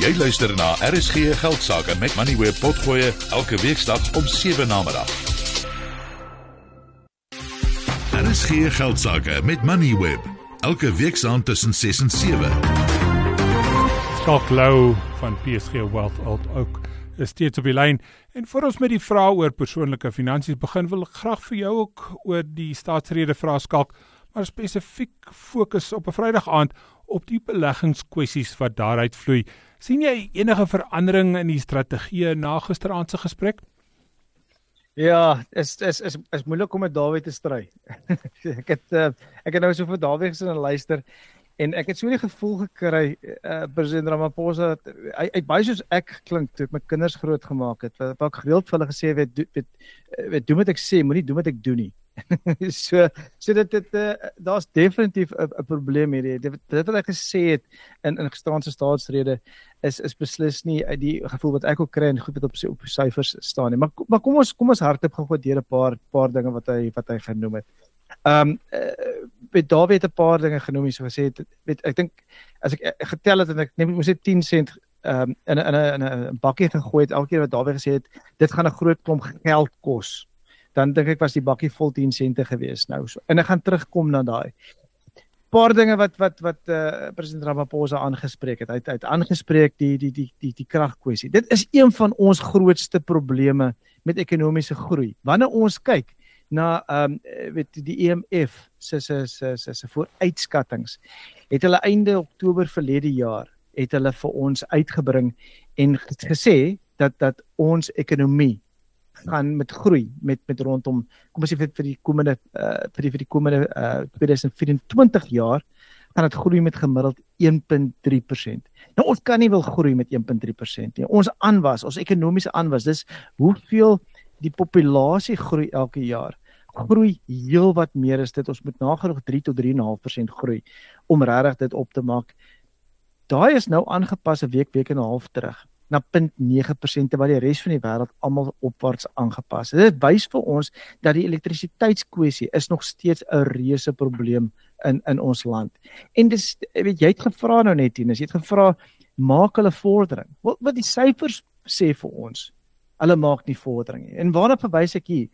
Jy luister na RSG Geldsaake met Money Web Potgoe elke weeksdag om 7 na middag. RSG Geldsaake met Money Web elke weeksaand tussen 6 en 7. Skalk Lou van PSG Wealth Alt ook is steeds op die lyn en voor ons met die vrae oor persoonlike finansies begin wil ek graag vir jou ook oor die staatsrede vra Skalk maar spesifiek fokus op 'n Vrydag aand op die beleggingskwessies wat daaruit vloei. Sien jy enige verandering in die strategie na gisteraand se gesprek? Ja, is is is is moeilik om met Dawie te stry. ek het uh, ek het nou so vir Dawie gesin en luister en ek het so 'n gevoel gekry uh, president Ramaphosa hy hy baie soos ek klink toe ek my kinders groot gemaak het. Wat ek gereeld vir hulle gesê het, weet, weet doen wat ek sê, moenie doen wat ek doen nie. so so dit dit uh, daar's definitief 'n probleem hier. Dit, dit wat ek gesê het in in gisteraanse staatsrede is is beslis nie uit die gevoel wat ek ook kry en goed wat op sy op syfers staan nie. Maar maar kom ons kom ons hardop gou deur 'n paar paar dinge wat hy wat hy genoem het. Ehm um, uh, Dawie het 'n paar dinge genoem hier so gesê het weet ek dink as ek, getel het en ek net moet sê 10 sent ehm um, in 'n in 'n 'n bakkie gegooi het elke keer wat Dawie gesê het dit gaan 'n groot klomp geld kos dan dink ek was die bakkie vol 10 sente gewees nou so. En ek gaan terugkom na daai paar dinge wat wat wat eh uh, president Ramaphosa aangespreek het. Hy het hy het aangespreek die die die die die kragkwessie. Dit is een van ons grootste probleme met ekonomiese groei. Wanneer ons kyk na ehm um, weet die EMF se se se se se vooruitskattinge het hulle einde Oktober verlede jaar het hulle vir ons uitgebring en gesê dat dat ons ekonomie gaan met groei met met rondom kom ons sê vir, die komende uh, vir die vir die komende uh, 2024 jaar gaan dit groei met gemiddeld 1.3%. Nou ons kan nie wil groei met 1.3% nie. Ons aanwas, ons ekonomiese aanwas, dis hoeveel die populasie groei elke jaar. Groei heelwat meer as dit. Ons moet nagenoeg 3 tot 3.5% groei om regtig dit op te maak. Daai is nou aangepas 'n week week en 'n half terug na 0.9% terwyl die res van die wêreld almal opwaarts aangepas het. Dit wys vir ons dat die elektrisiteitskwessie is nog steeds 'n reuse probleem in in ons land. En dis weet jy het gevra nou net hier, jy het gevra maak hulle vordering. Wat wat die syfers sê vir ons? Hulle maak nie vordering nie. En waarna verwys ek hier?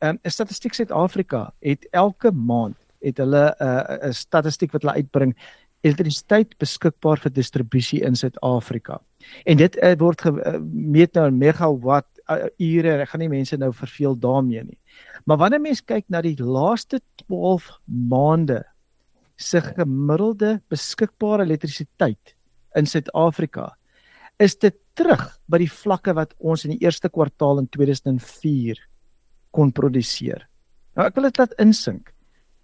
Ehm um, Statistiek Suid-Afrika het elke maand het hulle 'n uh, statistiek wat hulle uitbring elektrisiteit beskikbaar vir distribusie in Suid-Afrika. En dit uh, word gemeet nou in megawatt uh, ure. Ek gaan nie mense nou verveel daarmee nie. Maar wanneer mens kyk na die laaste 12 maande se gemiddelde beskikbare elektrisiteit in Suid-Afrika, is dit terug by die vlakke wat ons in die eerste kwartaal in 2004 kon produseer. Nou ek wil dit laat insink.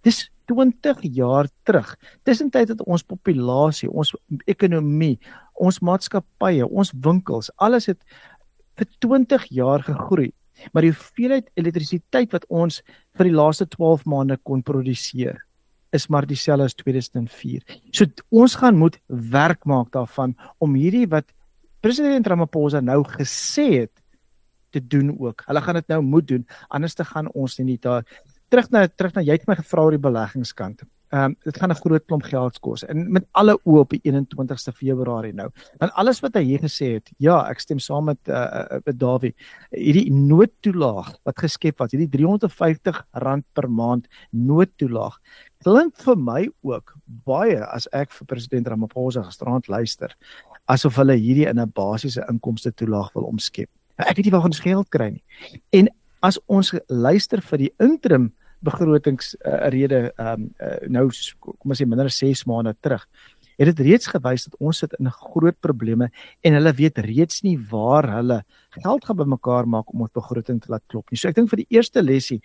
Dis 20 jaar terug. Tussentyd het ons populasie, ons ekonomie, ons maatskappye, ons winkels, alles het vir 20 jaar gegroei. Maar die hoeveelheid elektrisiteit wat ons vir die laaste 12 maande kon produseer is maar dieselfde as 2004. So ons gaan moet werk maak daarvan om hierdie wat president Ramaphosa nou gesê het te doen ook. Hulle gaan dit nou moet doen anders te gaan ons nie daar terug na terug na jy het my gevra oor die beleggingskant. Ehm um, dit gaan 'n groot klomp geld kos en met alle oë op die 21ste Februarie nou. Want alles wat hy hier gesê het, ja, ek stem saam met uh, uh met Dawie. Hierdie noodtoelaag wat geskep was, hierdie R350 per maand noodtoelaag klink vir my ook baie as ek vir president Ramaphosa gisterand luister asof hulle hierdie in 'n basiese inkomste toelaag wil omskep. Ek weet nie waar ons geld kry nie. En as ons luister vir die interim begrotings uh, rede um, uh, nou kom ons sê minder as 6 maande terug het dit reeds gewys dat ons sit in groot probleme en hulle weet reeds nie waar hulle geld gaan bymekaar maak om ons begroting te laat klop nie. So ek dink vir die eerste lesie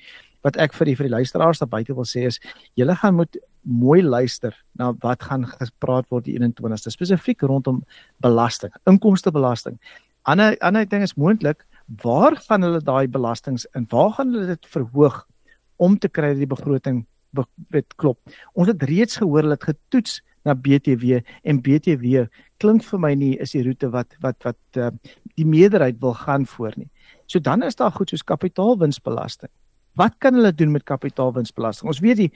wat ek vir die vir die luisteraars daar buite wil sê is julle gaan moet mooi luister na wat gaan gepraat word die 21ste spesifiek rondom belasting, inkomstebelasting. Ander ander ding is moontlik waar gaan hulle daai belastings in? Waar gaan hulle dit verhoog om te kry dat die begroting weet klop? Ons het reeds gehoor het getoets na BTW en BTW klink vir my nie is die roete wat wat wat uh, die meerderheid wil gaan voor nie. So dan is daar goed soos kapitaalwinsbelasting. Wat kan hulle doen met kapitaalwinsbelasting? Ons weet die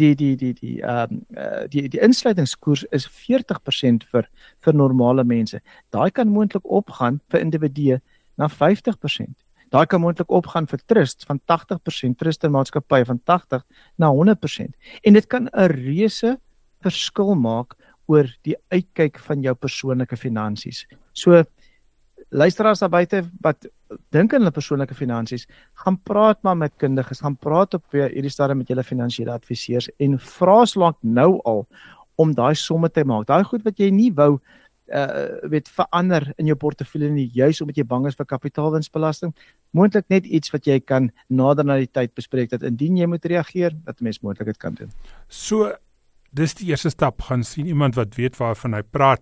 die die die die ehm um, uh, die die insluitingskoers is 40% vir vir normale mense. Daai kan moontlik opgaan vir individue na 50%. Daai kan moontlik opgaan vir trust van 80%, trust en maatskappye van 80 na 100%. En dit kan 'n reuse verskil maak oor die uitkyk van jou persoonlike finansies. So luisteraars daar buite wat dink aan hulle persoonlike finansies, gaan praat maar met kundiges, gaan praat op hierdie stadium met julle finansiële adviseurs en vra slank nou al om daai somme te maak. Daai goed wat jy nie wou uh weet verander in jou portefeulje nie juis omdat jy bang is vir kapitaalwinsbelasting moontlik net iets wat jy kan nader na die tyd bespreek dat indien jy moet reageer dat 'n mens moontlik dit kan doen. So dis die eerste stap gaan sien iemand wat weet waarvan hy praat.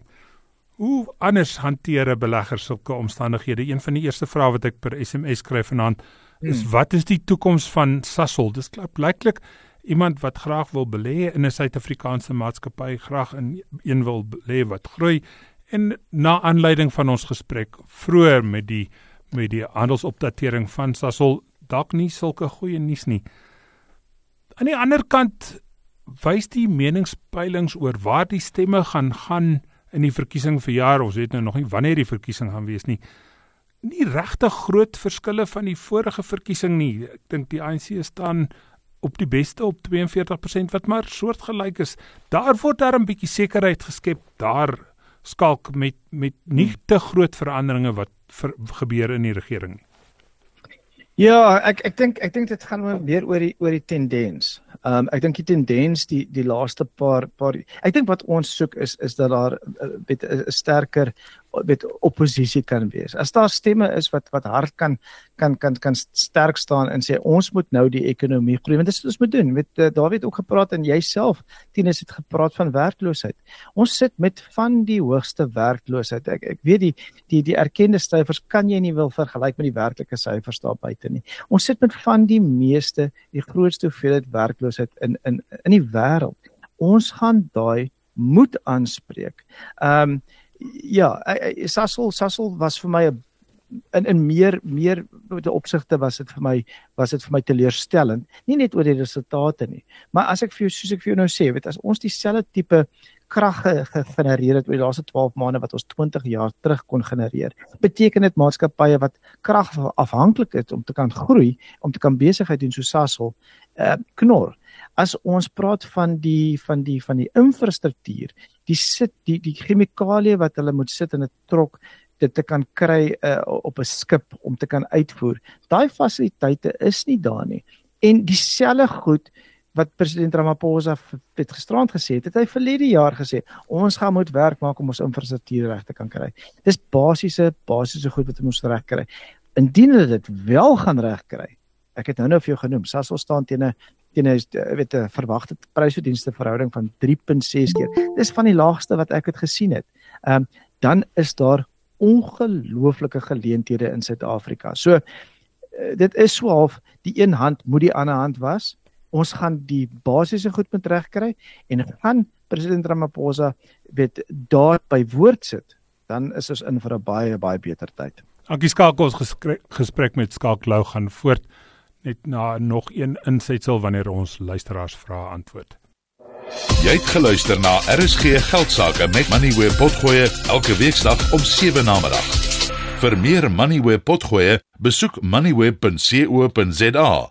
Hoe anders hanteer 'n belegger sulke omstandighede? Een van die eerste vrae wat ek per SMS skryf vanaand is hmm. wat is die toekoms van Sasol? Dis blyklik iemand wat graag wil belê in 'n Suid-Afrikaanse maatskappy, graag in een wil belê wat groei En na aanleiding van ons gesprek vroeër met die met die handelsopdatering van Sasol dalk nie sulke goeie nuus nie. Aan die ander kant wys die meningspeilings oor waar die stemme gaan gaan in die verkiesing vir jaar, ons weet nou nog nie wanneer die verkiesing gaan wees nie. Nie regtig groot verskille van die vorige verkiesing nie. Ek dink die ANC staan op die beste op 42% wat maar soortgelyk is. Daar word daar 'n bietjie sekerheid geskep daar skalk met met nie te groot veranderinge wat ver, gebeur in die regering nie. Ja, ek ek dink ek dink dit gaan meer oor die oor die tendens. Ehm um, ek dink die tendens die die laaste paar paar ek dink wat ons soek is is dat daar eh, met 'n sterker met oppositie kan wees. As daar stemme is wat wat hard kan kan kan kan sterk staan en sê ons moet nou die ekonomie groei want dit is wat ons moet doen. Met uh, David ook gepraat en jouself Tinus het gepraat van werkloosheid. Ons sit met van die hoogste werkloosheid. Ek ek weet die die die erkende syfers kan jy nie wil vergelyk met die werklike syfers daar buite nie. Ons sit met van die meeste die grootste hoeveelheid werkloosheid in in in die wêreld. Ons gaan daai moet aanspreek. Ehm um, ja, Sasol Sasol was vir my 'n in in meer meer opsigte was dit vir my was dit vir my teleurstellend nie net oor die resultate nie maar as ek vir jou soos ek vir jou nou sê weet as ons dieselfde tipe krag gegenereer het oor die laaste 12 maande wat ons 20 jaar terug kon genereer beteken dit maatskappye wat krag afhanklik is om te kan groei om te kan besigheid doen so Sasol uh, knor as ons praat van die van die van die infrastruktuur die sit die die chemikalieë wat hulle moet sit in 'n trok dit te kan kry uh, op 'n skip om te kan uitvoer. Daai fasiliteite is nie daar nie. En dieselfde goed wat president Ramaphosa het gisterand gesê het, het hy verlede jaar gesê, ons gaan moet werk maak om ons infrastruktuur reg te kan kry. Dis basiese basiese goed wat ons reg kry. Indien hulle dit wel gaan reg kry. Ek het nou nou vir jou genoem, Sasol staan teen 'n teen 'n weet 'n verwagte prysverdienste verhouding van 3.6 keer. Dis van die laagste wat ek het gesien het. Ehm um, dan is daar ongelooflike geleenthede in Suid-Afrika. So uh, dit is so half die een hand moet die ander hand was. Ons gaan die basiese goed moet regkry en gaan president Ramaphosa weet daar by woord sit, dan is ons in vir 'n baie baie beter tyd. Dankie skakel ons gesprek, gesprek met Skaklou gaan voort net na nog een insetsel wanneer ons luisteraars vra antwoord. Jy het geluister na RSG Geldsaake met Money where potgoe elke weeksdag om 7 na middag. Vir meer Money where potgoe, besoek moneyweb.co.za